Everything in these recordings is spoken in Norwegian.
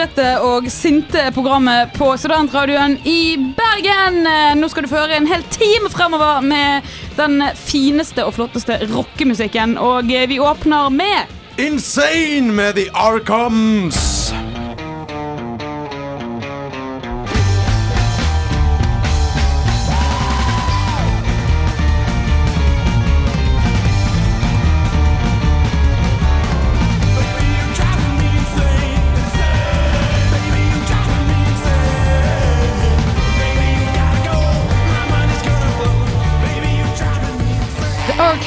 Og og sinte programmet på studentradioen i Bergen. Nå skal du få høre en hel time fremover med den fineste og flotteste rockemusikken. Og vi åpner med Insane med The Arkhams!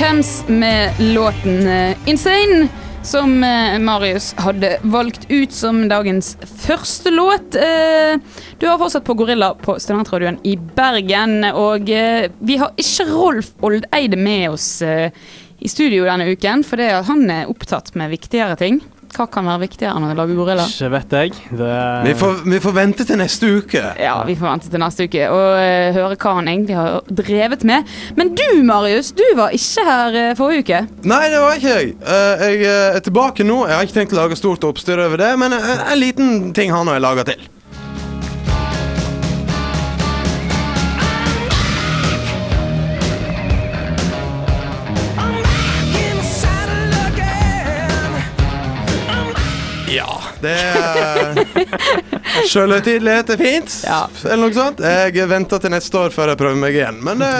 Arkhams med låten eh, Insane. Som eh, Marius hadde valgt ut som dagens første låt. Eh, Du har fortsatt på Gorilla på Studentradioen i Bergen. Og vi har ikke Rolf Oldeide med oss i studio denne uken, for han er opptatt med viktigere ting. Hva kan være viktigere enn å lage Gorilla? Ikke vet jeg. Det, Vi får, vi får vente til neste uke. Ja, vi får vente til neste uke og uh, høre hva han egentlig har drevet med. Men du, Marius, du var ikke her uh, forrige uke. Nei, det var ikke jeg. Uh, jeg er tilbake nå. Jeg har ikke tenkt å lage stort oppstyr over det, men en liten ting har nå jeg laga til. Det er Sjølhøytidelighet er fint, Ja. eller noe sånt. Jeg venter til neste år før jeg prøver meg igjen, men det,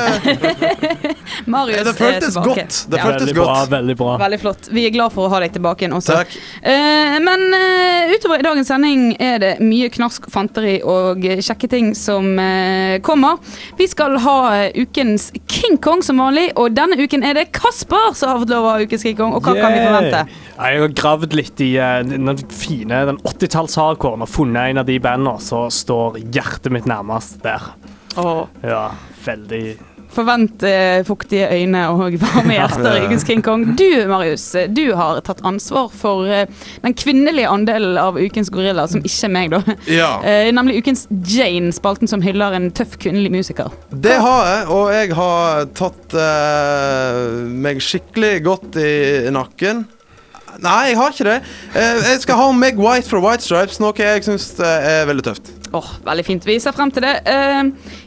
Marius det føltes tilbake. godt. Det Ja. føltes veldig bra. godt. Veldig bra. Veldig flott. Vi er glad for å ha deg tilbake igjen også. Takk. Uh, men uh, utover i dagens sending er det mye knask, fanteri og eh, kjekke ting som uh, kommer. Vi skal ha eh, ukens King Kong som vanlig, og denne uken er det Kasper som har fått lov å ha ukens King Kong. Og hva kan vi forvente? Jeg har gravd litt i eh, den fine den 80-talls-hardcoren og funnet en av de bandene så står hjertet mitt nærmest der. Oh. Ja, veldig forvent eh, fuktige øyne og varme hjerter i ukens King Kong. Du, Marius, eh, du har tatt ansvar for eh, den kvinnelige andelen av ukens Gorilla, som ikke er meg, da. Ja. Eh, nemlig ukens Jane, spalten som hyller en tøff kvinnelig musiker. Det har jeg, og jeg har tatt eh, meg skikkelig godt i nakken. Nei, jeg har ikke det. Eh, jeg skal ha Meg White fra White Stripes, noe jeg syns er veldig tøft. Åh, Veldig fint. Vi ser frem til det. Eh,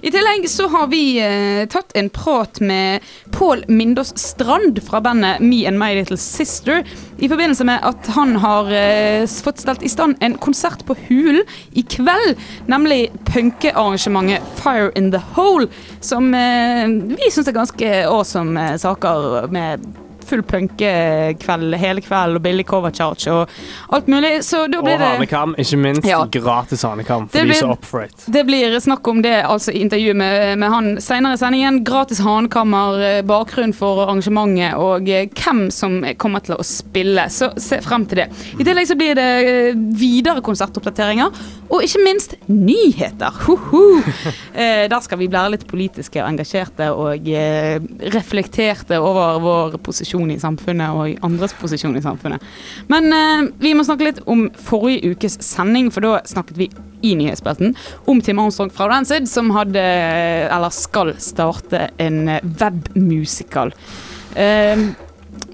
I tillegg så har vi eh, tatt en prat med Pål Mindås Strand fra bandet Me and My Little Sister i forbindelse med at han har eh, fått stelt i stand en konsert på Hulen i kveld. Nemlig punkearrangementet Fire in the Hole, som eh, vi syns er ganske awesome eh, saker med full punkekveld hele kveld og billig cover charge og alt mulig. Så da Og blir Og hanekam, ikke minst. Ja. Gratis hanekam for blir, de som er up for it. Det blir snakk om det altså i intervjuet med, med han senere i sendingen. Gratis hanekammer, eh, bakgrunn for arrangementet og eh, hvem som kommer til å spille. Så se frem til det. I tillegg så blir det eh, videre konsertoppdateringer, og ikke minst nyheter. Hoho! Eh, der skal vi bli litt politiske og engasjerte og eh, reflekterte over vår posisjon i samfunnet og i andres posisjon i samfunnet. Men eh, vi må snakke litt om forrige ukes sending, for da snakket vi i nyhetsspalten om Tim Armstrong fra Rancid, som hadde, eller skal starte en webmusical. webmusikal. Eh,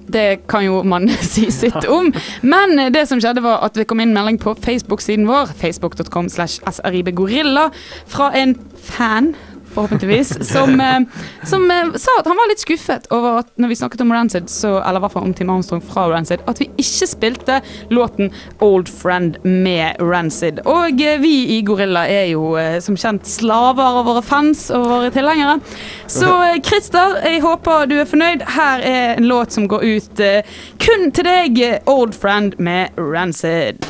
det kan jo man si sitt om. Men eh, det som skjedde var at det kom inn melding på Facebook-siden vår, facebook.com slash sribgorilla, fra en fan forhåpentligvis, som, eh, som eh, sa at han var litt skuffet over at når vi snakket om Rancid, så, eller i hvert fall om Tim Armstrong fra Rancid, at vi ikke spilte låten Old Friend med Rancid. Og eh, vi i Gorilla er jo som kjent slaver av våre fans og våre tilhengere. Så Christer, jeg håper du er fornøyd. Her er en låt som går ut kun til deg, Old Friend med Rancid.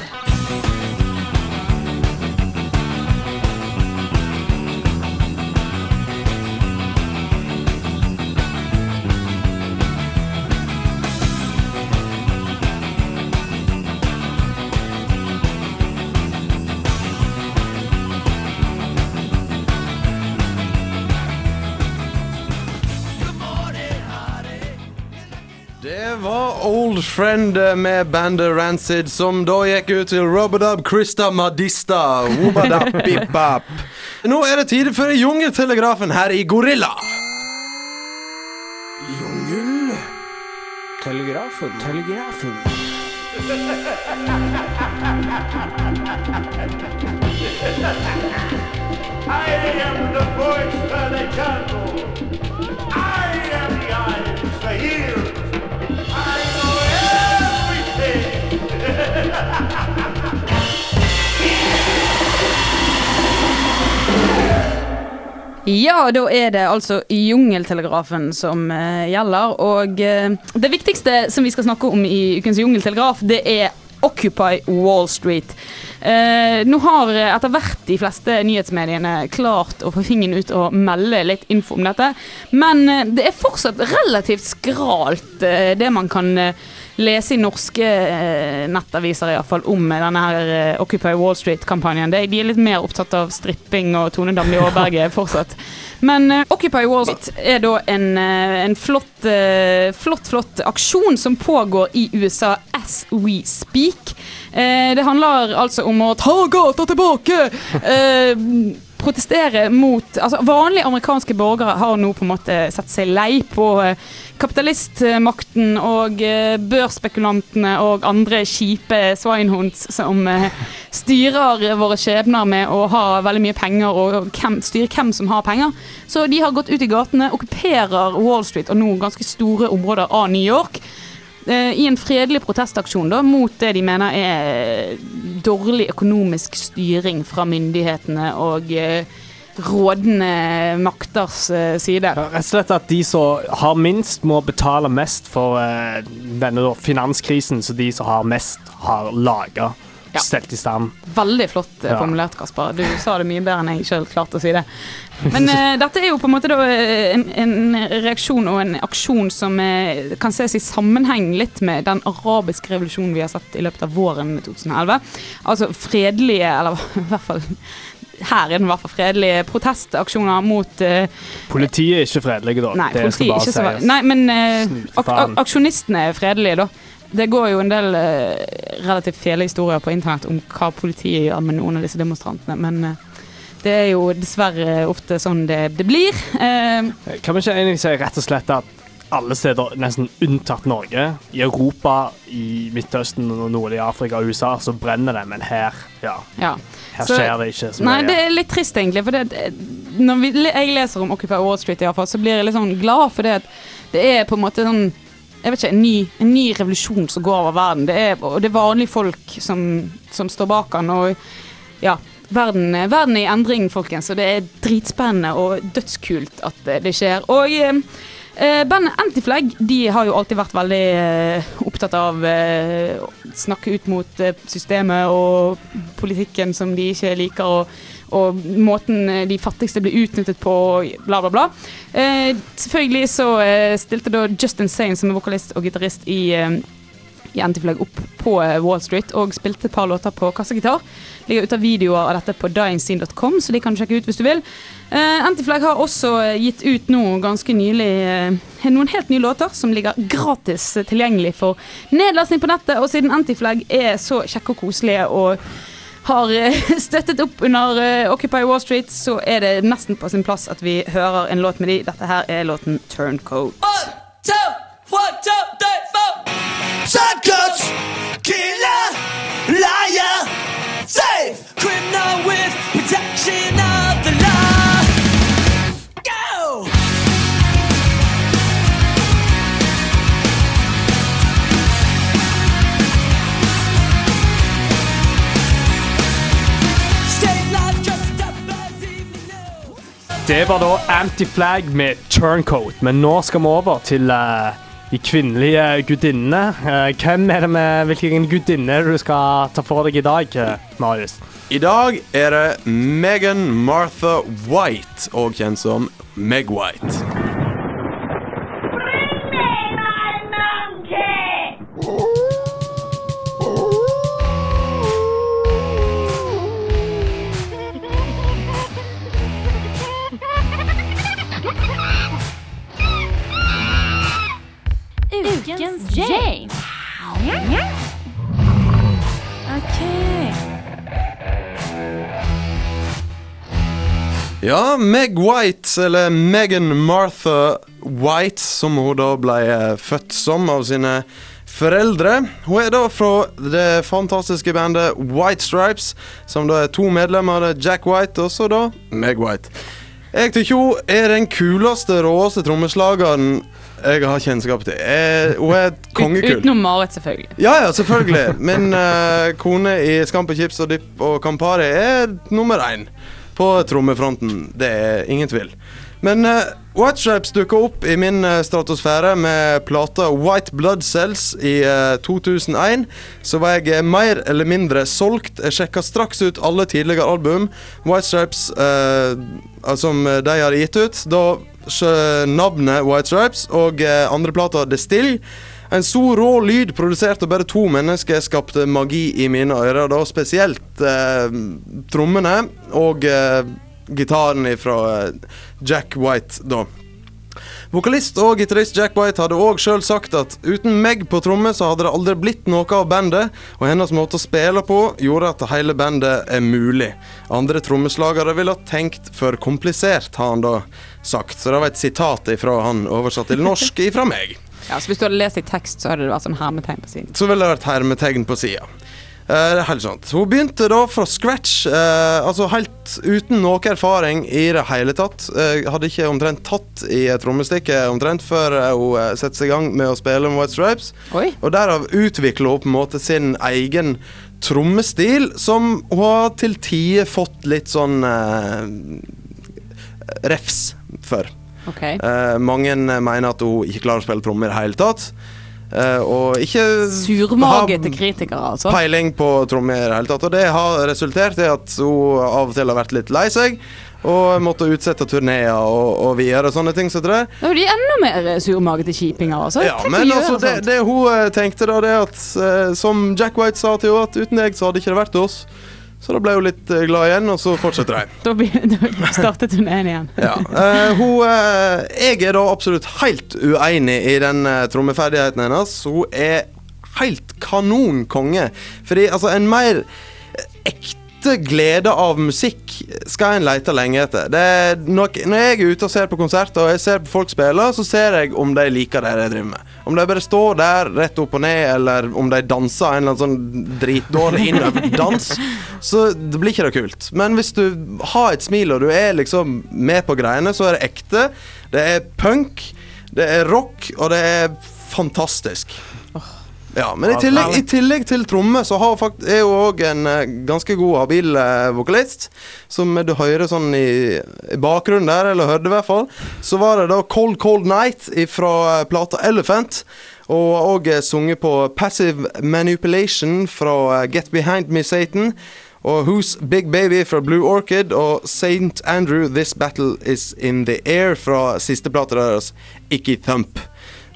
Det var Old Friend med bandet Rancid, som da gikk ut til Robadub Krista Madista. Wobadap-bip-bap. Nå er det tid for Jungeltelegrafen her i Gorilla. Jungeltelegrafen. Telegrafen. Telegrafen. I am the voice of the channel. I am the eyes, the ears. Ja, da er det altså Jungeltelegrafen som eh, gjelder. Og eh, det viktigste som vi skal snakke om i ukens Jungeltelegraf, det er Occupy Wall Street. Eh, nå har eh, etter hvert de fleste nyhetsmediene klart å få fingeren ut og melde litt info om dette, men eh, det er fortsatt relativt skralt, eh, det man kan eh, lese i norske eh, nettaviser i hvert fall om denne her eh, Occupy Wall Street-kampanjen. De de er litt mer opptatt av stripping og Tone Damli Aaberge fortsatt. Men eh, Occupy Wall Street er da en, eh, en flott, flott, flott aksjon som pågår i USA as we speak. Det handler altså om å ta gata tilbake! Eh, protestere mot altså Vanlige amerikanske borgere har nå på en måte sett seg lei på eh, kapitalistmakten og eh, børsspekulantene og andre kjipe swinehunds som eh, styrer våre skjebner med å ha veldig mye penger og hvem, styre hvem som har penger. Så de har gått ut i gatene, okkuperer Wall Street og nå ganske store områder av New York. Eh, I en fredelig protestaksjon da, mot det de mener er dårlig økonomisk styring fra myndighetene og eh, rådende makters eh, side. Rett og slett at de som har minst, må betale mest for eh, denne finanskrisen som de som har mest, har laga. Ja. Stelt i stand. Veldig flott eh, Ja. formulert, Kasper. Du sa det mye bedre enn jeg sjøl klarte å si det. Men uh, dette er jo på en måte da eh, en, en reaksjon og en aksjon som uh, kan ses i sammenheng litt med den arabiske revolusjonen vi har sett i løpet av våren 2011. Altså fredelige, eller i hvert fall her er den i hvert fall fredelige protestaksjoner mot uh, Politiet er ikke fredelige, da. Nei, det skal bare sies. Nei, men uh, ak aksjonistene er fredelige, da. Det går jo en del eh, relativt fæle historier på internett om hva politiet gjør med noen av disse demonstrantene, men eh, det er jo dessverre ofte sånn det, det blir. Eh, Kan vi ikke egentlig si rett og slett at alle steder, nesten unntatt Norge, i Europa, i Midtøsten, og nordlig Afrika og USA, så brenner det, men her, ja, ja. her Så- skjer det ikke så Nei, mye. det er litt trist, egentlig. For det, det- når vi, jeg leser om Occupy Wall Street, i hvert fall, så blir jeg litt sånn glad for det at det er på en måte sånn jeg vet ikke, en ny, en ny revolusjon som går over verden. Det er, det er vanlige folk som, som står bak den. Og ja, verden, verden er i endring, folkens. Og det er dritspennende og dødskult at det, det skjer. Og eh, eh, bandet Antiflag de har jo alltid vært veldig eh, opptatt av eh, å snakke ut mot eh, systemet og politikken som de ikke liker. og og måten eh, de fattigste blir utnyttet på, bla, bla, bla. Eh, selvfølgelig så eh, stilte da Justin Sane, som er vokalist og gitarist i, eh, i Antiflag, opp på eh, Wall Street og spilte et par låter på kassegitar. Ligger ute av videoer av dette på dyingscene.com, så de kan sjekke ut hvis du vil. Eh, Antiflag har også gitt ut noe ganske nylig noen helt nye låter som ligger gratis tilgjengelig for nedlastning på nettet. Og siden Antiflag er så kjekke og koselige og har eh, støttet opp under eh, Occupy Wall Street, så er det nesten på sin plass at vi hører en låt med de. Dette her er låten Turncoat. killer, liar, safe, criminal with protection Det var da Anti-Flag med Turncoat, men nå skal vi over til uh, de kvinnelige gudinnene. Uh, hvem er det med hvilken gudinne du skal ta for deg i dag, uh, Marius? I dag er det Megan Martha White, og kjent som Meg White. Ja, Meg White, eller Megan Martha White, som hun da ble eh, født som av sine foreldre. Hun er da fra det fantastiske bandet White Stripes, som da er to medlemmer. Er Jack White og så da Meg White. Jeg syns hun er den kuleste, råeste trommeslageren jeg har kjennskap til. Jeg, hun er kongekul. Utenom Marit, selvfølgelig. Ja, ja, selvfølgelig. Min uh, kone i Scampi Chips og Dipp og Campari er nummer én på trommefronten. Det er ingen tvil. Men uh, White Stripes dukka opp i min uh, stratosfære med plata White Blood Cells i uh, 2001. Så var jeg eh, mer eller mindre solgt. Jeg sjekka straks ut alle tidligere album White Stripes eh, som de har gitt ut. Da navnet White Stripes og eh, andreplata The Still. En så rå lyd produsert av bare to mennesker skapte magi i mine ører. Da spesielt eh, trommene og eh, gitaren fra eh, Jack White, da. Vokalist og gitarist Jack White hadde òg sjøl sagt at uten Meg på tromme, så hadde det aldri blitt noe av bandet, og hennes måte å spille på gjorde at hele bandet er mulig. Andre trommeslagere ville ha tenkt for komplisert, har han da sagt. Så det var et sitat ifra han oversatt til norsk ifra meg. Ja, så Hvis du hadde lest i tekst, så hadde det vært sånn hermetegn på siden. Så ville det vært hermetegn på sida. Eh, det er helt sant. Hun begynte da fra scratch, eh, altså helt uten noe erfaring i det hele tatt. Eh, hadde ikke omtrent tatt i et trommestikke omtrent før eh, hun eh, satte seg i gang med å spille med White Stripes. Oi. Og derav utvikla hun på en måte sin egen trommestil, som hun har til tider fått litt sånn eh, refs for. Ok. Eh, mange mener at hun ikke klarer å spille trommer i det hele tatt. Eh, og ikke Surmagete har kritikere, altså. peiling på trommer i det hele tatt. Og det har resultert i at hun av og til har vært litt lei seg. Og måtte utsette turneer og, og videre og sånne ting. Så det. Da er de enda mer surmagete kjipinger, altså. Ja, men altså, det, det hun eh, tenkte da, det at eh, Som Jack White sa til henne, at uten deg så hadde ikke det vært oss. Så da ble hun litt eh, glad igjen, og så fortsetter de. Da, startet da startet turneen igjen. Ja. Uh, hun uh, Jeg er da absolutt helt uenig i den uh, trommeferdigheten hennes. Hun er helt kanon konge. Fordi altså, en mer ekte glede av musikk skal en lete lenge etter. Er når jeg er ute og ser på konserter og jeg ser på folk spille, så ser jeg om de liker det jeg driver med. Om de bare står der rett opp og ned, eller om de danser en eller annen sånn dritdårlig innøvd-dans, så det blir ikke det kult. Men hvis du har et smil og du er liksom med på greiene, så er det ekte. Det er punk, det er rock, og det er fantastisk. Ja, men i tillegg, i tillegg til tromme, så har fakt er hun òg en eh, ganske god, habil eh, vokalist. Som du hører sånn i, i bakgrunnen der, eller hørte i hvert fall. Så var det da Cold Cold Night fra eh, plata Elephant. Og òg sunget på Passive Manipulation fra Get Behind Me Satan. Og Who's Big Baby fra Blue Orchid og St. Andrew This Battle Is In The Air fra siste plata deres, Ikke Thump.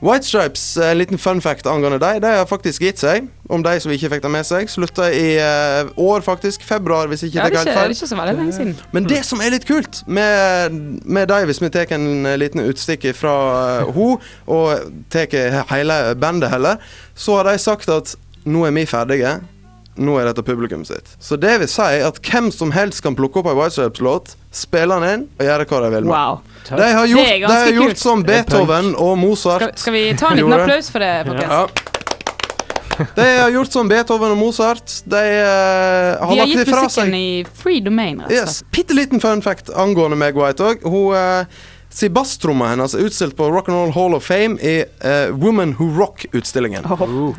White Stripes, en liten fun fact angående dem, de har faktisk gitt seg. Om de som ikke fikk det med seg. Slutta i uh, år, faktisk. Februar, hvis ikke Ja, det er galt helt feil. ikke så veldig lenge siden. Men det som er litt kult med, med dem, hvis vi tar en eh, liten utstikk fra uh, hun, og tar hele bandet heller, så har de sagt at nå er vi ferdige. Nå er dette publikum sitt. Så det vil si at hvem som helst kan plukke opp en White Stripes-låt, spille den inn og gjøre hva de vil med. Wow. De har Det gjort, er de har gjort kult. som Beethoven og Mozart. Skal, skal vi ta en liten applaus for det, folkens? Ja. De har gjort som Beethoven og Mozart. De uh, har De har gitt musikken i free domain, rett og Yes. slett. Bitte liten fun fact angående Meg White òg. Hun eh, si basstromma hennes er utstilt på Rock'n'Roll Hall of Fame i uh, Woman Who Rock-utstillingen.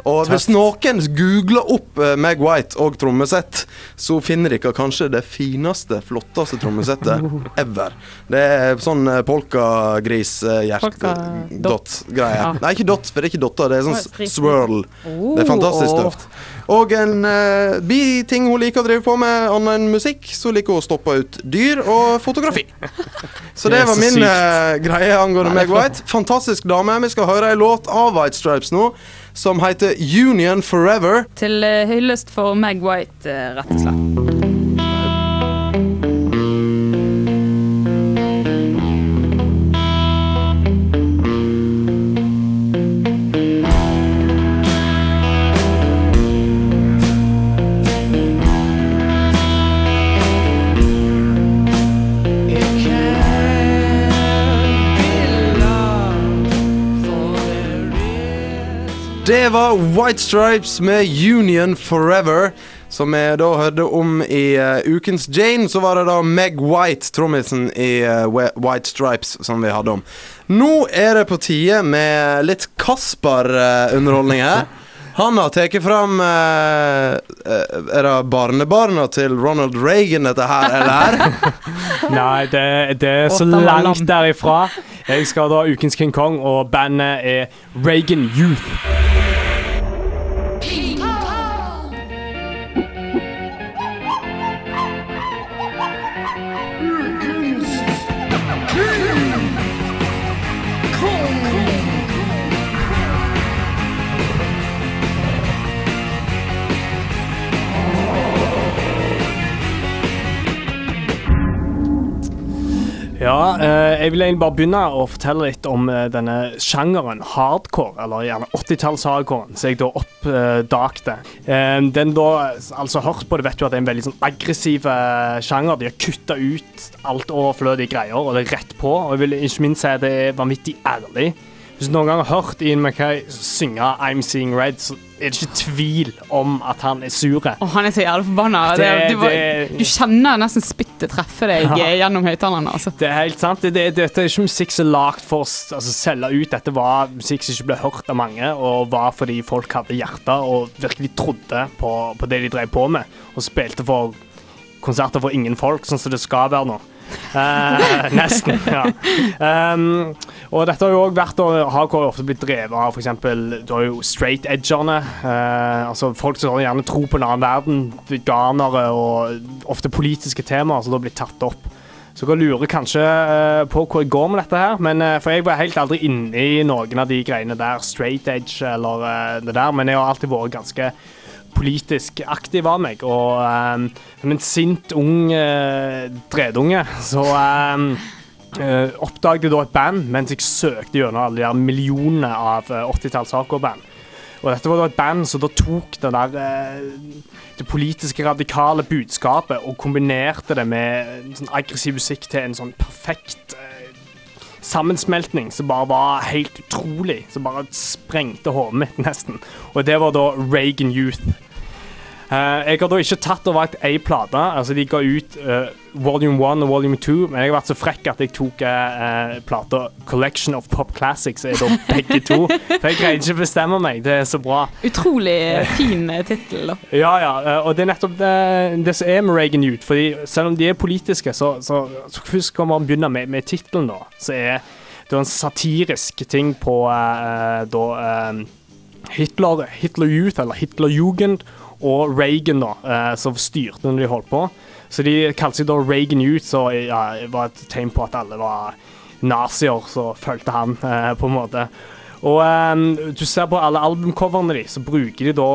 og hvis noen googler opp uh, Meg White og trommesett, så finner dere kanskje det fineste, flotteste trommesettet ever. Det er sånn uh, Polka- polka-gris-hjert-dot-greie. Ja. Nei, ikke dot, for det er ikke dotter, det er sånn swirl. Det er fantastisk Oh. tøft. Og en uh, biting hun liker å drive på med, annet enn musikk, så liker hun å stoppe ut dyr og fotografi. Så det Det var min sykt. Eh, greie angående Meg White. Fantastisk dame. Vi skal høre ei låt av White Stripes nå, som heter Union Forever. Til eh, hyllest for Meg White, eh, rett og slett. Det var White Stripes med Union Forever. Som vi da hørte om i uh, ukens Jane, så var det da Meg White, trommisen i uh, White Stripes, som vi hadde om. Nå er det på tide med litt Kasper-underholdning her. Han har tatt fram eh, Er det barnebarna til Ronald Reagan, dette her, eller? Nei, det, det er så langt derifra. Jeg skal da ukens King Kong, og bandet er Reagan Youth. Ja, eh, jeg vil egentlig bare begynne å fortelle litt om eh, denne sjangeren hardcore, eller gjerne 80-talls-hardcoren, som jeg da oppdagte. Eh, den da, altså hørt på det, vet du at det er en veldig sånn aggressiv sjanger. De har kutta ut alt overflødige greier, og det er rett på. Og jeg vil ikke minst si at det er vanvittig ærlig. Hvis du noen gang har hørt Ian Mackay synge I'm Seeing Red, så er det ikke tvil om at han er sur. Oh, han er så jævlig forbanna. Det, Det- du, det- du kjenner nesten spyttet treffe deg Ja. eh, gjennom høyttalerne. Altså. Det er helt sant. Det, det, dette er ikke musikk som er lagd for å altså, selge ut. Dette var musikk som ikke ble hørt av mange, og var fordi folk hadde hjerte og virkelig trodde på, på det de drev på med, og spilte for konserter for ingen folk, sånn som det skal være nå. Eh, nesten, ja. Um, og dette har jo òg vært og Hardcore har ofte blitt drevet av f.eks. Du har jo straight edgerne. Uh, altså folk som gjerne tror på en annen verden. Veganere og ofte politiske temaer som da blir tatt opp. Så dere lurer kanskje uh, på hvor jeg går med dette her, men, uh, for jeg var helt aldri inne i noen av de greiene der, straight edge eller det der, men jeg har alltid vært ganske politisk aktiv av meg, og eh, som en sint, ung uh, dredunge, så um, uh, oppdaget jeg da et band mens jeg søkte gjennom alle de der millionene av eh, 80-talls hardcore-band. Og dette var da et band som da tok det der eh, det politiske, radikale budskapet og kombinerte det med sånn aggressiv musikk til en sånn perfekt eh, sammensmeltning som bare var helt utrolig. Som bare sprengte hodet mitt, nesten. Og det var da Reagan Youth. Eh, jeg har da ikke tatt og valgt ei plate. Altså, de ga ut uh, volume 1 og volume 2, men jeg har vært så frekk at jeg tok uh, plata Collection of Pop Classics, er da begge to. For jeg greide ikke å bestemme meg. Det er så bra. Utrolig fin tittel, da. Ja, ja, og det er nettopp det, det som er med Reagan Youth. Fordi selv om de er politiske, så, så, så først kan man begynne med, med tittelen, da. Så er det en satirisk ting på uh, da Hitler, Hitler Youth, eller Hitler Jugend, og Reagan, da, eh, som styrte når de holdt på. Så de kalte seg da Reagan Youth, så ja, var et tegn på at alle var nazier som fulgte han, eh, på en måte. Og um, du ser på alle albumcoverne de, så bruker de da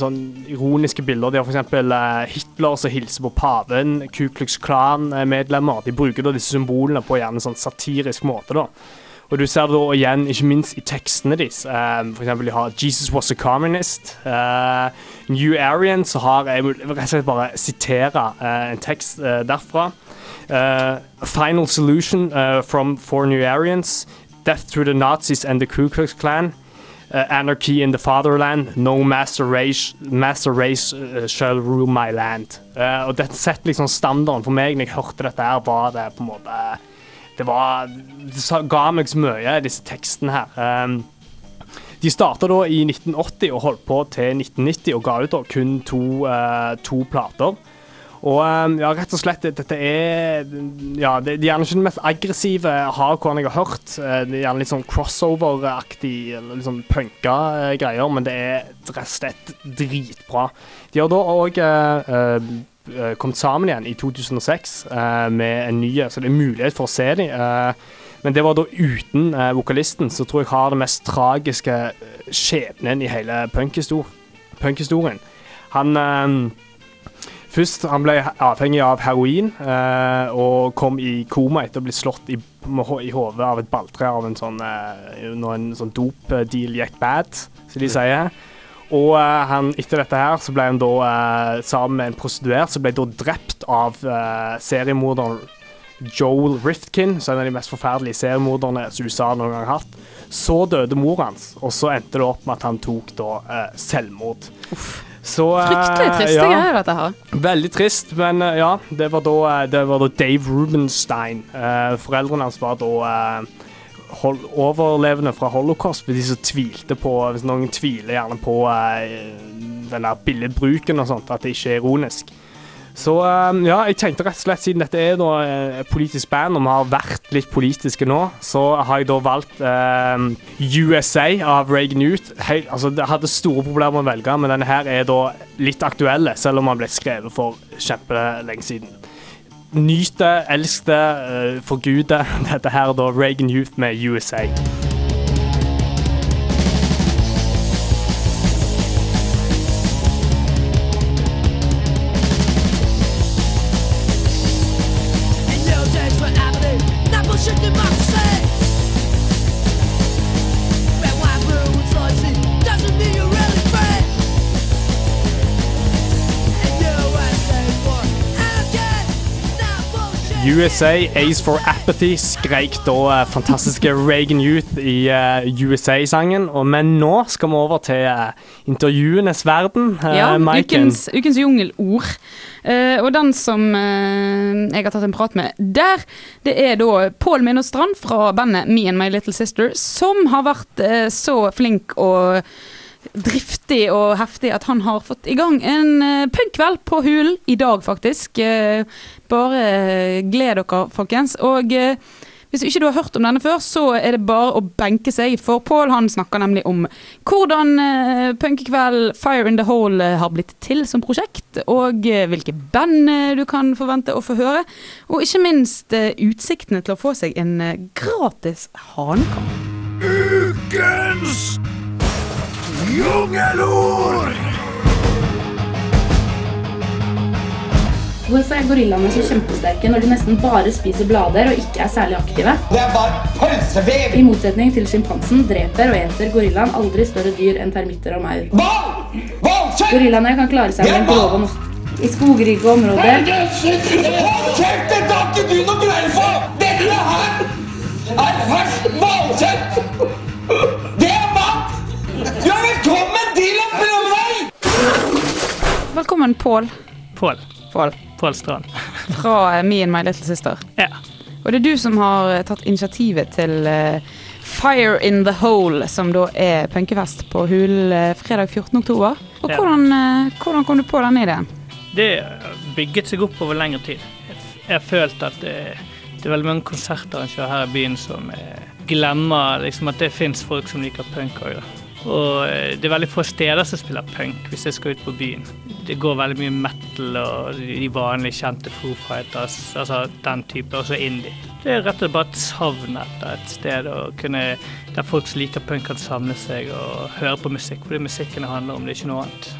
sånn ironiske bilder. De har f.eks. Uh, Hitler som hilser på paven, Ku Klux Klan-medlemmer. De bruker da disse symbolene på gjerne sånn satirisk måte. da. Og du ser det da igjen, ikke minst i tekstene deres. Um, for eksempel de har 'Jesus was a communist'. Uh, New Arian, så har jeg rett og slett bare sitere uh, en tekst uh, derfra. Final solution from four New Aryans. Death through the Nazis and the Ku Klux Klan. Anarchy in the fatherland. No master race, master race shall rule my land. Og det setter liksom standarden for meg når jeg hørte dette her, var det på en måte det var Det ga meg så mye, disse tekstene her. Um, de starta da i 1980 og holdt på til 1990 og ga ut da kun to, eh, to plater. Og um, ja, rett og slett, dette er Ja, det, de er gjerne ikke den mest aggressive hardcore jeg har hørt. Eh, Det er gjerne litt sånn crossover-aktig, litt sånn punka eh, greier, men det er rett og slett dritbra. De har da òg kommet sammen igjen i 2006 eh, med en ny, så det er mulighet for å se dem. eh, men det var da uten eh, vokalisten, som tror jeg har det mest tragiske eh, skjebnen i hele punkhistor- punkhistorien. Han eh, Først han ble avhengig av heroin eh, og kom i koma etter å bli slått i, i hodet av et balltre av en sånn eh, når en sånn dopdeal gikk bad, som de sier. Og eh, han, etter dette her så ble han da eh, sammen med en prostituert som ble da drept av eh, seriemorderen Joel Rifkin, som er en av de mest forferdelige seriemorderne som USA noen gang har hatt. Så døde mor hans, og så endte det opp med at han tok da eh, selvmord. Så, eh, Fryktelig triste ja. greier, dette her. Veldig trist, men ja. Det var da, det var da Dave Rubenstein. Eh, foreldrene hans var da eh, overlevende fra holocaust, for de som tvilte på Hvis noen tviler gjerne på eh, den der billedbruken og sånt, at det ikke er ironisk. Så eh, ja, jeg tenkte rett og slett, siden dette er da eh, et politisk band, og vi har vært litt politiske nå, så har jeg da valgt eh, USA av Reagan ut. Altså, det hadde store problemer med å velge, men denne her er da litt aktuelle, selv om den ble skrevet for kjempelenge siden. Nyt det, elsk det, uh, forgud det. Dette her er da Reagan Youth med USA. Bullshit democracy. USA, Ace for Apathy, skreik da eh, fantastiske Reagan Youth i eh, USA-sangen. Men nå skal vi over til eh, intervjuenes verden. Ja, ukens, ukens jungelord. Og den som jeg har tatt en prat med der, det er da Pål Minot Strand fra bandet Me and My Little Sister, som har vært så flink og driftig og heftig at han har fått i gang en uh, punkkveld på Hulen i dag, faktisk. Eh, bare eh, gled dere, folkens. Og eh, hvis ikke du har hørt om denne før, så er det bare å benke seg, for Pål han snakker nemlig om hvordan uh, punkekveld Fire in the Hole eh, har blitt til som prosjekt, og eh, hvilke band eh, du kan forvente å få høre, og ikke minst eh, utsiktene til å få seg en eh, gratis hanekamp. Ukens jungelord! Hvorfor er gorillaene så kjempesterke når de nesten bare spiser blader og ikke er særlig aktive? Det er bare pølsevev! I motsetning til sjimpansen dreper og eter gorillaen aldri større dyr enn termitter og maur. Gorillaene kan klare seg med grove nos- I skogrike områder Hold kjeft! Dette har ikke du noe greie på! Dette her er ferskt hvalkjøtt! Det er mat! Du er velkommen til å prøve deg! Velkommen, Pål. Pål. Pål. Pål Strand. Fra eh, Me and My Little Sister. Ja. Og det er du som har eh, tatt initiativet til eh, Fire in the Hole, som da er punkefest på Hul eh, fredag 14. oktober. Og Ja. hvordan, hvordan kom du på denne ideen? Det bygget seg opp over lengre tid. Jeg har følt at det, det er veldig mange konsertarrangører her i byen som glemmer liksom at det fins folk som liker punk òg. Og eh, det er veldig få steder som spiller punk hvis jeg skal ut på byen. Det går veldig mye metal og de vanlig kjente Foo Fighters, altså den type, også indie. Det er rett og slett bare et savn etter et sted kunne, der folk som liker punk kan samle seg og høre på musikk, for det musikken det handler om, det er ikke noe annet.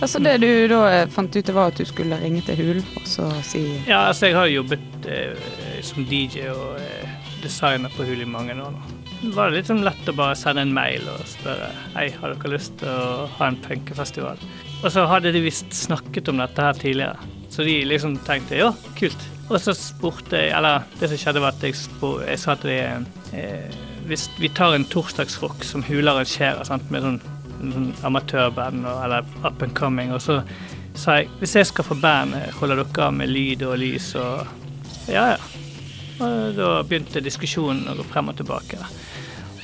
Altså Det du da eh, fant ut, var at du skulle ringe til Hul og så si Ja, altså jeg har jo jobbet eh, som DJ og eh, designer på Hul i mange år nå. Det var litt sånn lett å bare sende en mail og spørre Hei, har dere lyst til å ha en punkefestival? Og så hadde de visst snakket om dette her tidligere, så de liksom tenkte ja, kult. Og så spurte jeg Eller det som skjedde, var at jeg, spurte, jeg sa til dem eh, Hvis vi tar en torsdagsrock som Hula arrangerer, sant, med sånn, sånn amatørband og, eller up and coming, og så sa jeg hvis jeg skal få band, holder dere med lyd og lys og Ja, ja. Og da begynte diskusjonen å gå frem og tilbake.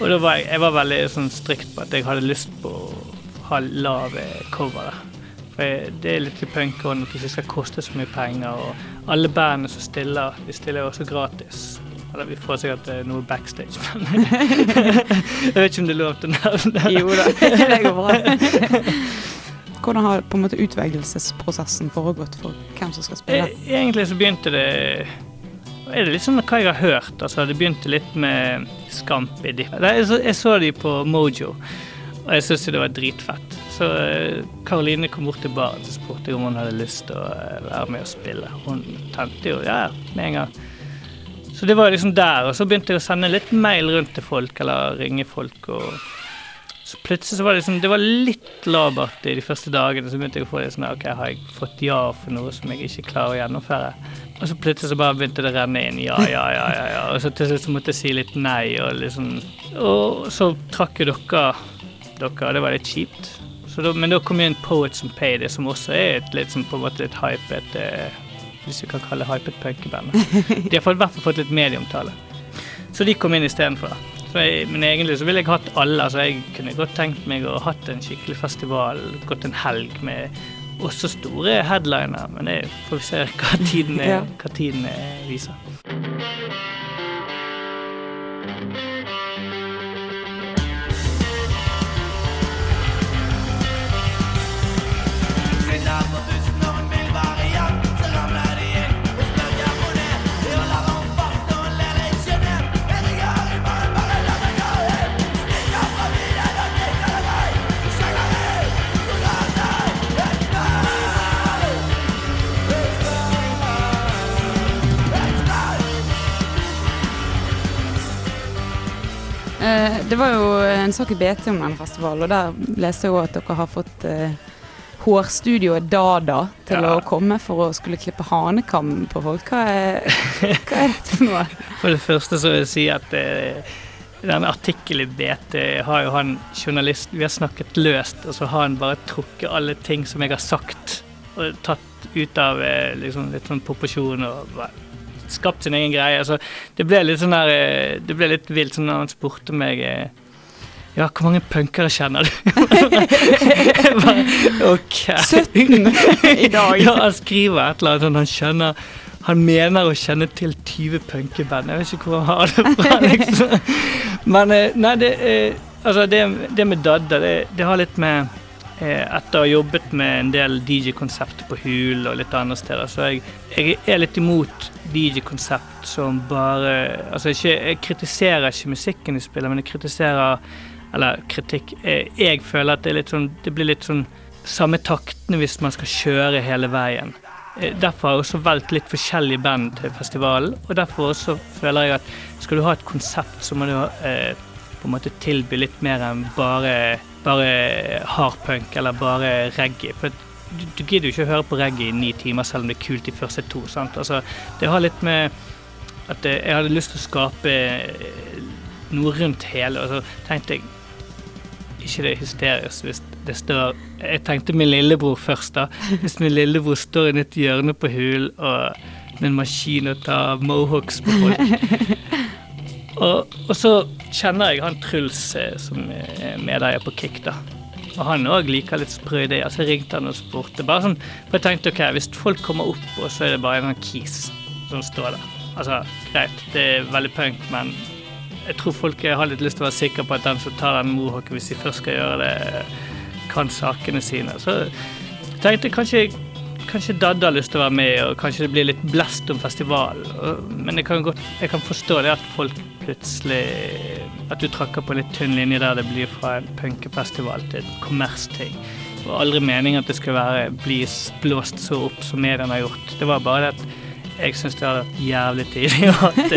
Og da var jeg, jeg var veldig sånn strikt på at jeg hadde lyst på å ha lave cover. For jeg, det er litt punkånd at det ikke skal koste så mye penger. Og alle bandene som stiller, de stiller jo også gratis. Eller vi får sikkert eh, noe backstage, men jeg vet ikke om det er lov til å nevne det. Jo da, det går bra. Hvordan har på en måte utvelgelsesprosessen foregått for hvem som skal spille? Eh, Egentlig så begynte det er det litt sånn hva jeg har hørt. Altså, det begynte litt med Scampi Dipp. Jeg, så- jeg så de på Mojo, og jeg syntes det var dritfett. Så eh, Karoline kom bort til baren og spurte om hun hadde lyst til å eh, være med og spille. Hun tente jo ja, med en gang. Så det var liksom der. Og så begynte jeg å sende litt mail rundt til folk, eller ringe folk. og så plutselig så var det liksom, det var litt labert i de første dagene. Så begynte jeg å få det sånn OK, har jeg fått ja for noe som jeg ikke klarer å gjennomføre? Og så plutselig så bare begynte det å renne inn. Ja, ja, ja, ja. ja. Og så til slutt så måtte jeg si litt nei. Og liksom Og så trakk jo dere dere, og det var litt kjipt. Da, men da kom jo inn Poets and det som også er et litt sånn på en måte et hypet eh, Hvis vi kan kalle det hypet punkeband. De har i hvert fall fått litt medieomtale. Så de kom inn istedenfor. Jeg, men egentlig så ville jeg hatt alle. altså Jeg kunne godt tenkt meg å hatt en skikkelig festival, gått en helg med også store headliner, men det får vi se hva tiden, er, hva tiden er, viser. Det var jo en sak i BT om denne festivalen, og der leste jeg at dere har fått eh, hårstudioet Dada til Ja. å komme for å skulle klippe hanekam på folk. Hva er, hva er dette for noe? For det første så vil jeg si at eh, den artikkelen i BT har jo han journalist Vi har snakket løst, og så har han bare trukket alle ting som jeg har sagt, og tatt ut av eh, liksom, litt sånn proporsjon og bare skapt sin egen greie. Altså, det ble litt sånn der eh, Det ble litt vilt sånn når han spurte meg eh, ja, hvor mange punkere kjenner du? Jeg bare, OK. 17 i dag. Ja, han skriver et eller annet sånn han skjønner Han mener å kjenne til 20 punkeband. Jeg vet ikke hvor han har det fra, liksom. Men eh, nei, det Altså, det, det med Dadda, det, det har litt med Etter å ha jobbet med en del DJ-konsepter på Hul og litt andre steder, så jeg, jeg er litt imot DJ-konsept som bare Altså, ikke, jeg kritiserer ikke musikken de spiller, men jeg kritiserer Eller kritikk eh, Jeg føler at det sånn Det blir litt sånn samme taktene hvis man skal kjøre hele veien. Eh, Derfor har jeg også valgt litt forskjellige band til festivalen. Og derfor også føler jeg at skal du ha et konsept, så må du eh, på en måte tilby litt mer enn bare, bare hardpunk eller bare reggae. For du, du gidder jo ikke å høre på reggae i ni timer selv om det er kult de første to. sant? Altså, det har litt med at eh, jeg hadde lyst til å skape eh, noe rundt hele, og så tenkte jeg ikke det er hysterisk hvis det står Jeg tenkte min lillebror først, da. Hvis min lillebror står i et hjørne på Hul og med en maskin og tar mohawks på folk. Og, og så kjenner jeg han Truls eh, som er medeier på Kick, da. Og han òg liker litt sprø ideer, så ringte han og spurte. Bare sånn, for jeg tenkte ok, hvis folk kommer opp, og så er det bare en sånn kis som står der. Altså, greit, det er veldig punk, men jeg tror folk har litt lyst til å være sikre på at den som tar den mohawken, hvis de først skal gjøre det, kan sakene sine. Så jeg tenkte kanskje, kanskje Dadda har lyst til å være med, og kanskje det blir litt blest om festivalen. Men jeg kan, godt, jeg kan forstå det at folk plutselig At du trakker på en litt tynn linje der det blir fra en punkefestival til en kommersting. Det var aldri meningen at det skulle være, bli blåst så opp som mediene har gjort. Det var bare det at jeg syns det hadde vært jævlig tidlig å hatt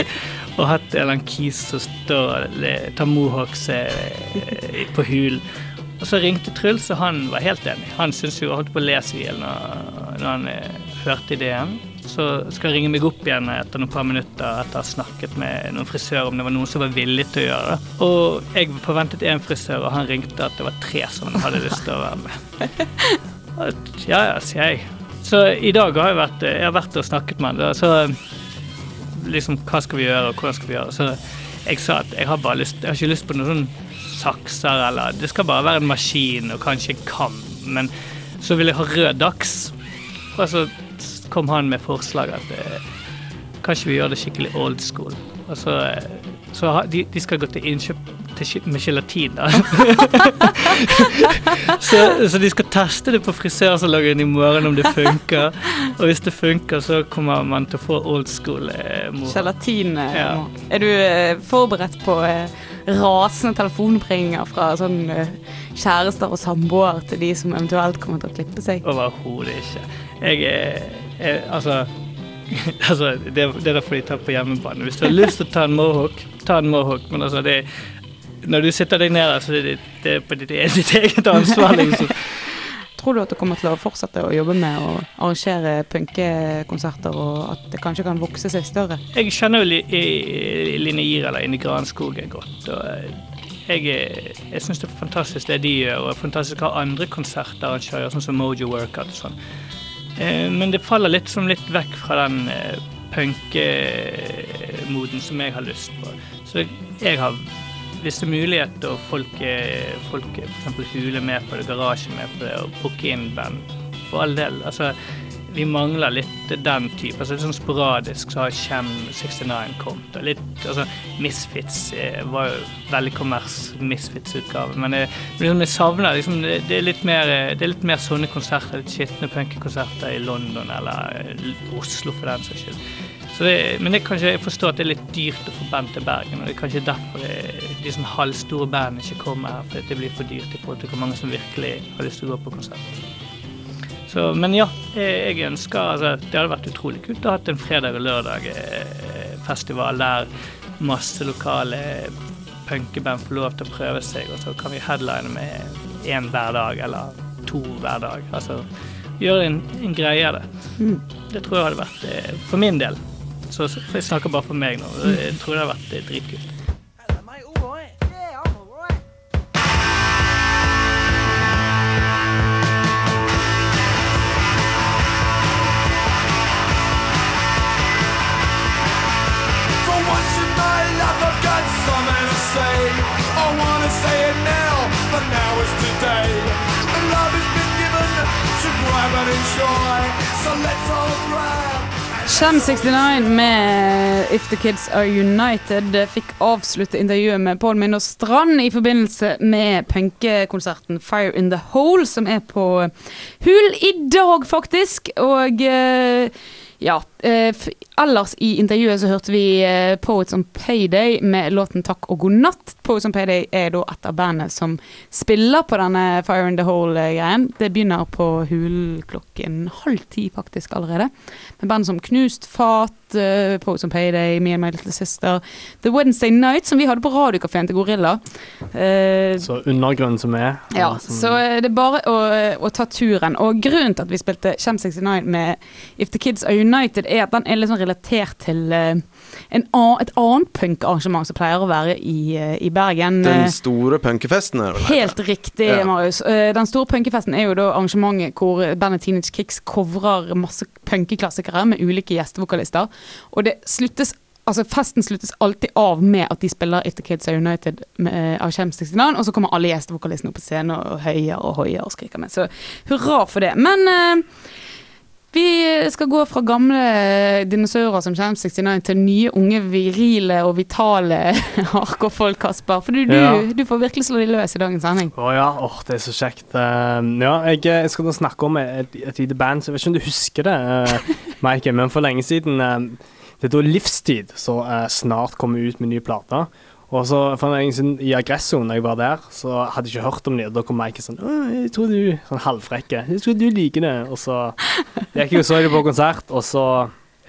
og hatt en eller annen kis som står og tar mohawks eh, på hul. Og så ringte Truls, og han var helt enig. Han syntes jo holdt på å lese i hjel når han eh, hørte ideen. Så skal jeg ringe meg opp igjen etter noen par minutter etter å ha snakket med noen frisør om det var noen som var villig til å gjøre det. Og jeg forventet én frisør, og han ringte at det var tre som han hadde lyst til å være med. Ja ja, sier jeg. Så i dag har jeg vært, jeg har vært og snakket med han. Så liksom, hva skal vi gjøre, og hvordan skal vi gjøre. Så jeg sa at jeg har bare lyst, jeg har ikke lyst på noen sånn sakser, eller det skal bare være en maskin og kanskje en kam. Men så vil jeg ha rød dags. Og så kom han med forslag at kan kanskje vi gjør det skikkelig old school. Og så, eh, så de, de skal gå til innkjøp til, med gelatin, da. så, så de skal teste det på frisørsalongen i morgen om det funker. Og hvis det funker, så kommer man til å få old school eh. Gelatin. eh, Ja. Er du eh, forberedt på eh, rasende telefonpringer fra sånn eh, kjærester og samboere til de som eventuelt kommer til å klippe seg? Overhodet ikke. Jeg er, er Altså, altså det, det der får de tar på hjemmebane. Hvis du har lyst til å ta en mohawk, ta en mohawk. Men altså, det når du sitter deg ned der, så er det, det er på ditt, ditt eget ansvar. Liksom. Tror du at du kommer til å fortsette å jobbe med å arrangere punkekonserter, og at det kanskje kan vokse seg større? Jeg kjenner jo Line Irala inne i Granskogen godt. og eh, jeg, er- jeg syns det er fantastisk det de gjør, og fantastisk hva andre konsertarrangører sånn som Mojo Workout og sånn. Eh, Men det faller litt, som litt vekk fra den eh, punkemoden som jeg har lyst på. Så jeg har visse muligheter, og folk, eh, folk f.eks. huler med på det, garasje med på det, og booke inn band. For all del. Altså, vi mangler litt den type. Altså, litt sånn sporadisk så har Chem 69 kommet. Og litt, altså, Misfits eh, var jo veldig kommers Misfits-utgave. Men jeg, liksom, jeg savner liksom, det, er litt mer, eh, det er litt mer sånne konserter. Litt skitne punkekonserter i London eller eh, Oslo for den saks skyld. Det, men det kanskje, jeg forstår at det er litt dyrt å få band til Bergen. Og det er kanskje derfor det, de sånn halvstore bandene ikke kommer her. For det blir for dyrt i forhold til hvor mange som virkelig har lyst til å gå på konsert. Så, men ja, jeg ønsker altså, Det hadde vært utrolig kult å ha hatt en fredag og lørdag eh, der masse lokale punkeband får lov til å prøve seg, og så kan vi headline med én hver dag eller to hver dag. Altså gjøre en, en greie av det. Det tror jeg hadde vært eh, For min del. Så, så jeg snakker bare for meg nå. Jeg tror det hadde vært eh, dritkult. Shem 69 med If the Kids Are United fikk avslutte intervjuet med Pål Minner Strand i forbindelse med punkekonserten Fire in the Hole, som er på Hul i dag, faktisk. Og eh, ja. Eh, ellers i intervjuet så hørte vi eh, Poets on Payday med låten Takk og god natt. Poets on Payday er da et av bandet som spiller på denne Fire in the Hole-greien. Det begynner på Hulen klokken halv ti faktisk allerede. Med band som Knust Fat, uh, Poets on Payday, Me and My Little Sister, The Wednesday Night, som vi hadde på radiokafeen til Gorilla. Eh, Så undergrunnen som er. ja, som- så eh, det er bare å, å ta turen. Og grunnen til at vi spilte Chem 69 med If the Kids Are United, er at den er sånn relatert til eh, en an, et annet punkarrangement som pleier å være i, eh, i Bergen. Den Eh, store punkefesten? Helt riktig, Ja. Marius. Eh, Den store punkefesten er jo da arrangementet hvor bandet Teenage Kicks covrer masse punkeklassikere med ulike gjestevokalister. Og det sluttes Altså Festen sluttes alltid av med at de spiller If the Kids Are United med, eh, av Chem 69, og så kommer alle gjestevokalistene opp på scenen og høyer og hoier og skriker med. Så hurra for det. Men eh, vi skal gå fra gamle dinosaurer som Champ 69 til nye, unge, virile og vitale hardcore-folk, Kasper. For du, du, Ja. du får virkelig slå de løs i dagens sending. Å ja, oh, det er så kjekt. Uh, ja, jeg, jeg skal snakke om et, et lite band, så jeg vet ikke om du husker det, uh, Mike, men for lenge siden uh, Det er da Livstid eh, snart kommer ut med ny plate. Og så for en siden i Aggresso, når jeg var der, så hadde jeg ikke hørt om det, og da kom Mike sånn jeg tror du Sånn halvfrekke. Jeg tror du liker det. Og så gikk jeg og så dem på konsert, og så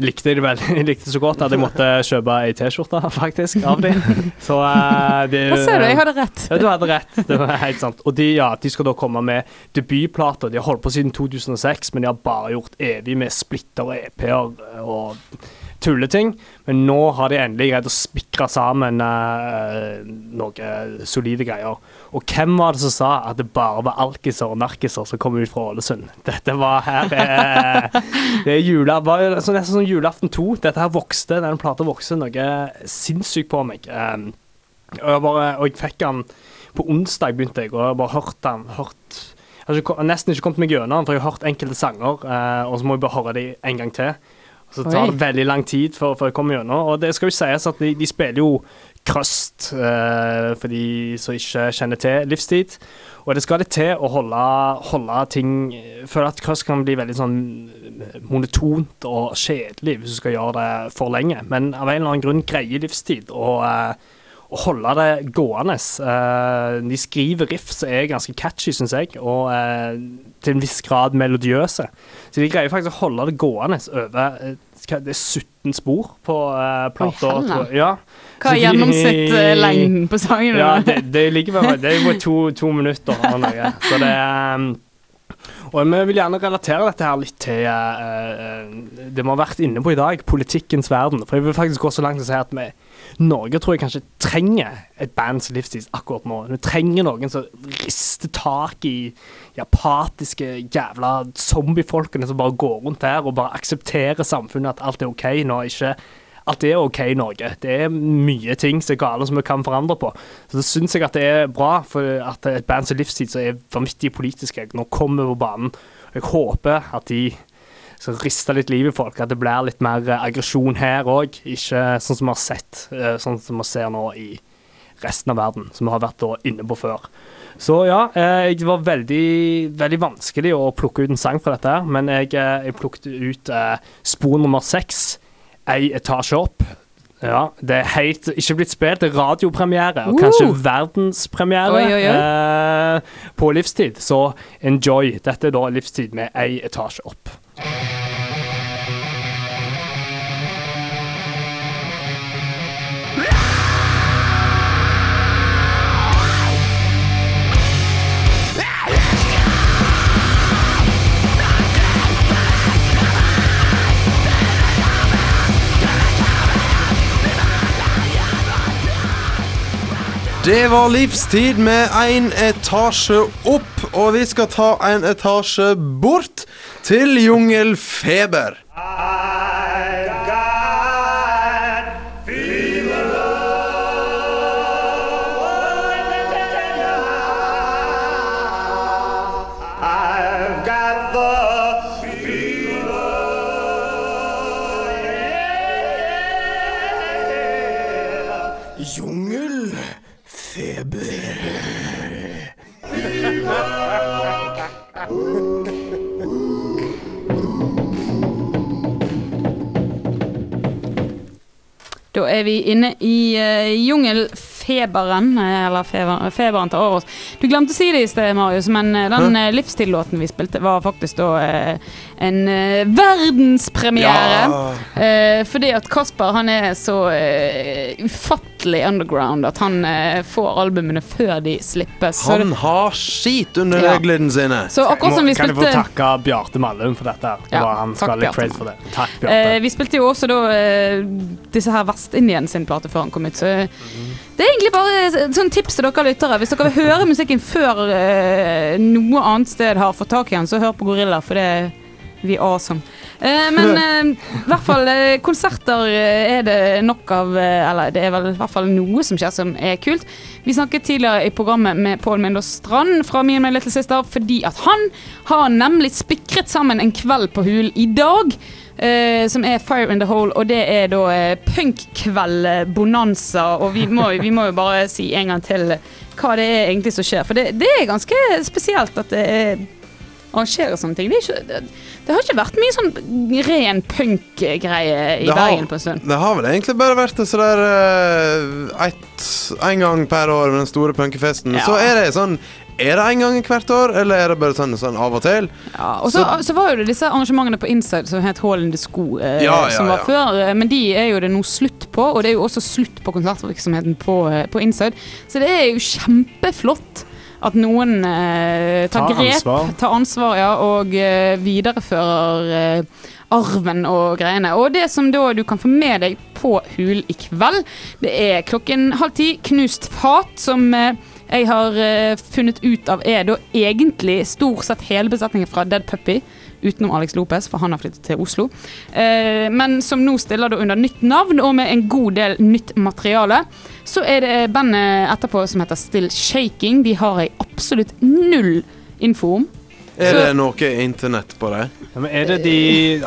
likte jeg det veldig. Jeg likte det så godt at jeg måtte kjøpe ei T-skjorte, faktisk, av dem. Så uh, de, Hva ser du, jeg hadde rett. ja, du hadde rett. Det var helt sant. Og de, ja, de skal da komme med debutplater. De har holdt på siden 2006, men de har bare gjort evig med splitter og EP-er. Og tulleting, men nå har de endelig greid å spikre sammen uh, noe solide greier. Og hvem var det som sa at det bare var alkiser og narkiser som kom ut fra Ålesund? Dette var her eh, Det er jula, var nesten som julaften 2. Dette her vokste, den plata vokste noe sinnssykt på meg. Um, og, jeg bare, og jeg fikk den på onsdag, begynte jeg, og jeg bare hørt den. hørt jeg har nesten ikke kommet meg gjennom den, for jeg har hørt enkelte sanger, uh, og så må jeg bare høre dem en gang til. Og det tar det veldig lang tid for, for å komme gjennom. Og det skal jo sies at de, de spiller jo Krøst, eh, for de som ikke kjenner til livstid. Og det skal litt til å holde, holde ting for føler at Krøst kan bli veldig sånn monotont og kjedelig hvis du skal gjøre det for lenge. Men av en eller annen grunn greier livstid å eh, holde det gående. Eh, de skriver riff som er ganske catchy, syns jeg, og eh, til en viss grad melodiøse. Så de greier faktisk å holde det gående over eh, Det er 17 spor på uh, plata. Ja. Hva er de- gjennomsnittlengden på sangen? Ja, det, det ligger bare Det er jo to, to minutter. Så det er um, og vi vil gjerne relatere dette her litt til eh, det vi har vært inne på i dag, politikkens verden. For jeg vil faktisk gå så langt å si at vi, Norge tror jeg kanskje trenger et bands livstid akkurat nå. Vi trenger noen som rister tak i de apatiske jævla zombiefolkene som bare går rundt der og bare aksepterer samfunnet, at alt er OK når ikke alt er OK i Norge. Det er mye ting som er gale som vi kan forandre på. Så det syns jeg at det er bra for at et band som Livstid som er vanvittig politiske, nå kommer på banen. Jeg håper at de skal riste litt liv i folk, at det blir litt mer eh, aggresjon her òg. Ikke sånn som vi har sett, eh, sånn som vi ser nå i resten av verden, som vi har vært inne på før. Så ja, eh, det var veldig, veldig vanskelig å plukke ut en sang fra dette, her, men jeg, eh, jeg plukket ut eh, spor nummer seks, ei etasje opp. Ja, det er helt ikke blitt spilt. Det er radiopremiere, og kanskje verdenspremiere Oi, oi, oi. Eh, på livstid. Så enjoy. Dette er da livstid med ei etasje opp. Det var livstid med én etasje opp, og vi skal ta en etasje bort til Jungelfeber. I've Da er vi inne i uh, jungelfeberen, eh, eller feber, feberen tar over oss. Du glemte å si det i sted, Marius, men eh, den uh, livstillåten vi spilte, var faktisk da eh, en eh, verdenspremiere. Ja. Eh, fordi at Kasper han er så eh, ufattelig underground at han eh, får albumene før de slippes. Så, Han har skit under Ja. reglene sine. så akkurat som vi spilte kan jeg få takke Bjarte Mallum for dette? Det Ja, var, han takk, skal ha litt for det. Takk, Eh, Bjarte. vi spilte jo også da eh, disse her Vest-Indien sin plate før han kom ut, så eh, det er egentlig bare et sånn tips til dere lyttere. Hvis dere vil høre musikken før eh, noe annet sted har fått tak i den, så hør på Gorilla, for det er vi er awesome. Eh, men eh, i hvert fall eh, konserter eh, er det nok av eh, Eller det er vel i hvert fall noe som skjer som er kult. Vi snakket tidligere i programmet med Pål Mindås Strand fra and My Little Sister fordi at han har nemlig spikret sammen en kveld på Hul i dag. Eh, som er Fire in the Hole, og det er da eh, punkkveld eh, bonanza. Og vi må, vi må jo bare si en gang til hva det er egentlig som skjer. For det, det er ganske spesielt at det er sånne ting. Det, ikke, det, det har ikke vært mye sånn ren punk-greie i har- Bergen på en stund. Det har vel egentlig bare vært det sånn der uh, ett en gang per år med den store punkefesten. Ja. Så er det sånn Er det en gang hvert år, eller er det bare sånn, sånn av og til? Ja, og så, så var jo det disse arrangementene på Inside som het Hall in the Sko, eh, Ja, ja, som var ja. før. eh, Men de er jo det nå slutt på, og det er jo også slutt på konsertvirksomheten på, eh, på Inside. Så det er jo kjempeflott at noen eh, tar Ta grep, ansvar. tar ansvar ja, og eh, viderefører eh, arven og greiene. Og det som da du kan få med deg på Hul i kveld, det er klokken halv ti knust fat, som eh, jeg har uh, funnet ut av er da egentlig stort sett hele besetningen fra Dead Puppy. Utenom Alex Lopez, for han har flyttet til Oslo. uh, men som nå stiller da under nytt navn og med en god del nytt materiale. Så er det bandet etterpå som heter Still Shaking. De har jeg absolutt null info om. Er det noe internett på det? Ja, men er det de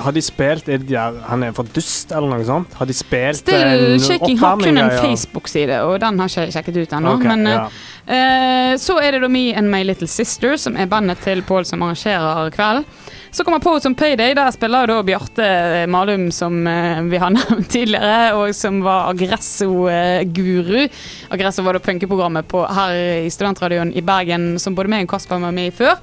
Har de spilt er det de Han er for Dust, eller noe sånt? Har de spilt Still Shaking har kun en? Facebook-side, og den har ikke jeg sjekket ut ennå. Ok, men eh, ja. uh, så er det da Me and My Little Sister, som er bandet til Pål som arrangerer kvelden. Så kommer Pose on Payday. Der spiller da Bjarte Malum, som eh, vi har nevnt tidligere, og som var Aggresso-guru. Aggresso var da punkeprogrammet her i Studentradioen i Bergen, som både meg og Kasper var med i før.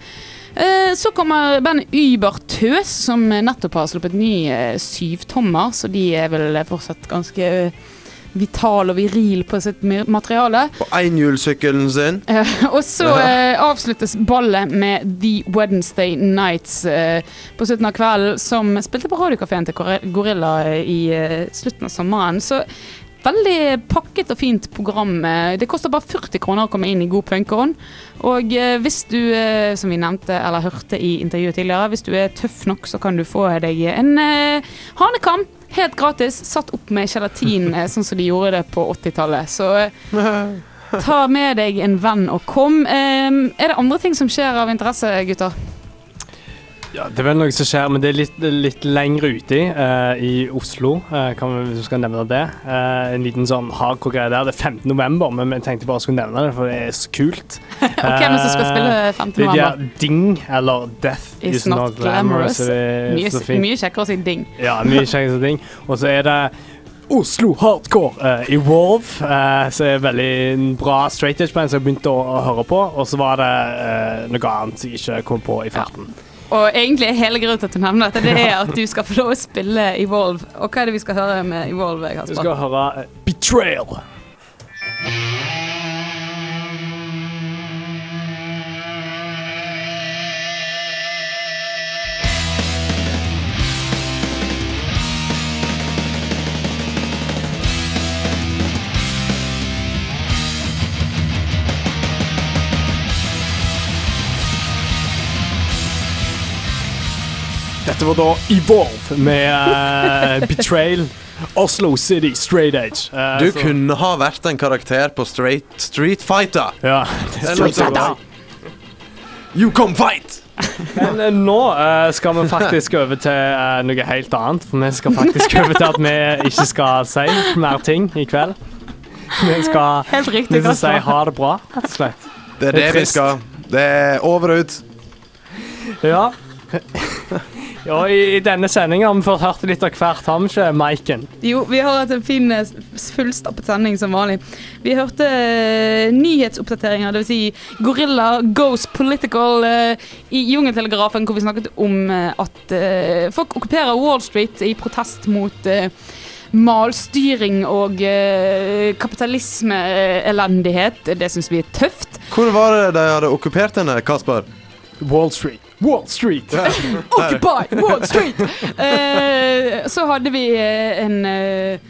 Eh, Så kommer bandet Uber Tøs, som nettopp har sluppet ny eh, syvtommer, så de er vel fortsatt ganske eh, vital og viril på sitt materiale. På enhjulssykkelen sin? Og så avsluttes ballet med The Wednesday Nights på slutten av kvelden, som spilte på radiokafeen til Gorilla i slutten av sommeren. Så veldig pakket og fint program. eh. Det koster bare 40 kroner å komme inn i god punkånd. Og eh, hvis du, eh, som vi nevnte eller hørte i intervjuet tidligere, hvis du er tøff nok, så kan du få deg en uh, hanekam. Helt gratis, satt opp med gelatin, sånn som de gjorde det på 80-tallet. Så uh, Ta med deg en venn og kom. Ehm, er det andre ting som skjer av interesse, gutter? Ja, det er vel noe som skjer, men det er litt, litt lenger ute uh, i Oslo, uh, kan vi, hvis vi skal nevne det. Uh, en liten sånn hardcore-greie der. Det er 15. november, men vi tenkte bare skulle nevne det, for det er så kult. ok, men så skal spille 15. Det er de Ding, eller Death Is not glamorous. glamorous. er Mye, mye kjekkere å si ding. Ja, mye kjekkere å si Ding. Og så er det Oslo Hardcore uh, Evolve, uh, som er veldig bra straight edge-band som jeg begynte å, å høre på. Og så var det uh, noe annet som jeg ikke kom på i farten. Og egentlig er hele grunnen til at du nevner dette, det er at du skal få lov å spille Evolve. Og hva er det vi skal høre med Evolve, Kasper? Vi skal høre eh, Betrayal. Dette var da Evolve med uh, Betrayal. Oslo City Straight Age. Uh, Du så- kunne ha vært en karakter på Straight Street Fighter. Ja. Street Fighter. You come fight! Men uh, nå uh, skal vi faktisk over til uh, noe helt annet. For vi skal faktisk over til at vi ikke skal si mer ting i kveld. Vi skal, Helt riktig, vi skal si ha det bra, rett og slett. Det er Det er vi skal. Det er over og ut. Ja. Ja i, I denne sendingen har vi fått hørt litt av hvert, har vi ikke, Maiken? Jo, vi har hatt en fin, eh, fullstappet sending som vanlig. Vi hørte eh, nyhetsoppdateringer, dvs. Si Gorilla goes political eh, i Jungeltelegrafen, hvor vi snakket om at folk okkuperer Wall Street i protest mot malstyring og uh, kapitalismeelendighet. Det syns vi er tøft. Hvor var det de hadde okkupert henne, Kasper? Wall Street. Wall Street! Occupy Wall Street! Uh, så hadde vi eh, en uh,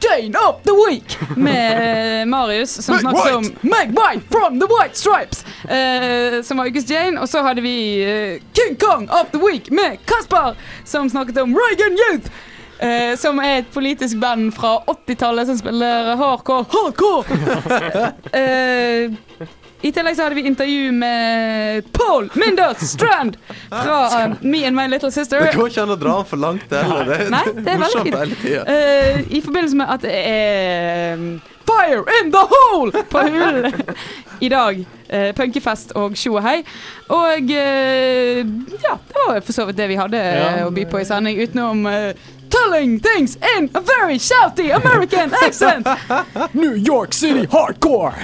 Jane of the Week med eh, Marius, som Meg snakket White! om Meg White from the White Stripes! uh, som var ukes Jane. Og så hadde vi uh, King Kong of the Week med Kasper, som snakket om Reagan Youth. Uh, som er et politisk band fra 80-tallet som spiller hardcore hardcore. Eh, I tillegg så hadde vi intervju med Paul Minders Strand fra uh, Me and My Little Sister. Det går ikke an å dra den for langt heller. Det Nei, det er morsomt hele tida. Uh, I forbindelse med at det er um, Fire in the hole på Hulen i dag. Uh, punkefest og tjo og hei. Og eh, ja, det var for så vidt det vi hadde eh, Ja. å by på i sending, utenom eh, Telling things in a very shouty American accent! New York City Hardcore!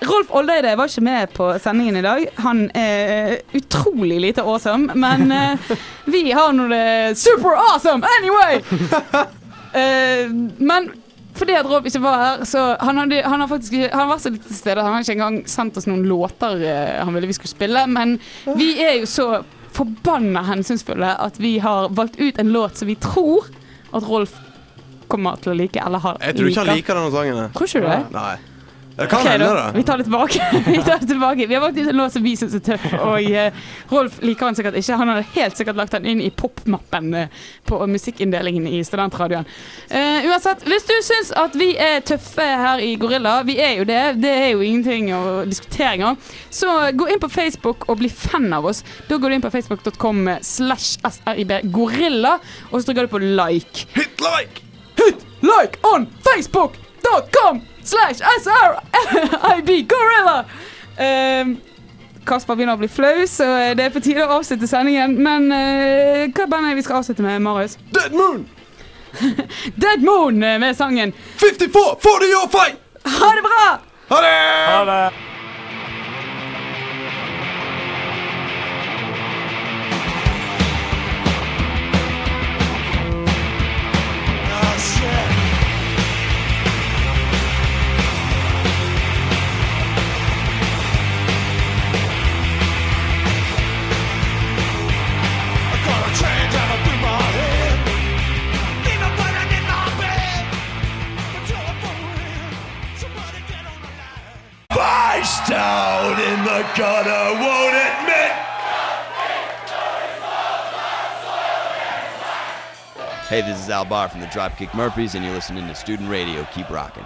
Rolf Oldeide var ikke med på sendingen i dag. Han er utrolig lite awesome, men uh, vi har nå det super awesome anyway! Uh, men fordi at Rolf ikke var her, så han, hadde, han har faktisk han var så litt til stede. Han har ikke engang sendt oss noen låter uh, han ville vi skulle spille, men vi er jo så forbanna hensynsfulle at vi har valgt ut en låt som vi tror at Rolf kommer til å like, eller har Jeg tror ikke han liker denne sangen. Tror ikke du det? Nei. Det kan hende, da. da. Vi tar det tilbake. vi tar det tilbake. Vi har valgt ut en låt som vi syns er tøff, og uh, Rolf liker han sikkert ikke. Han hadde helt sikkert lagt den inn i popmappen uh, på musikkinndelingen i studentradioen. Uh, uansett, hvis du syns at vi er tøffe her i Gorilla, vi er jo det, det er jo ingenting å diskutere engang, så gå inn på Facebook og bli fan av oss. Da går du inn på facebook.com slash srib gorilla, og så trykker du på like. Hit like! Hit like on facebook.com slash srib gorilla. Um, Kasper begynner å bli flau, så det er på tide å avslutte sendingen. Men uh, hva band er det vi skal avslutte med, Marius? Dead Moon! Dead Moon eh, med sangen 54 for the your fight! Ha det bra! Ha det! Ha det. In the gutter, won't admit. Hey, this is Al Barr from the Dropkick Murphys, and you're listening to Student Radio. Keep rocking.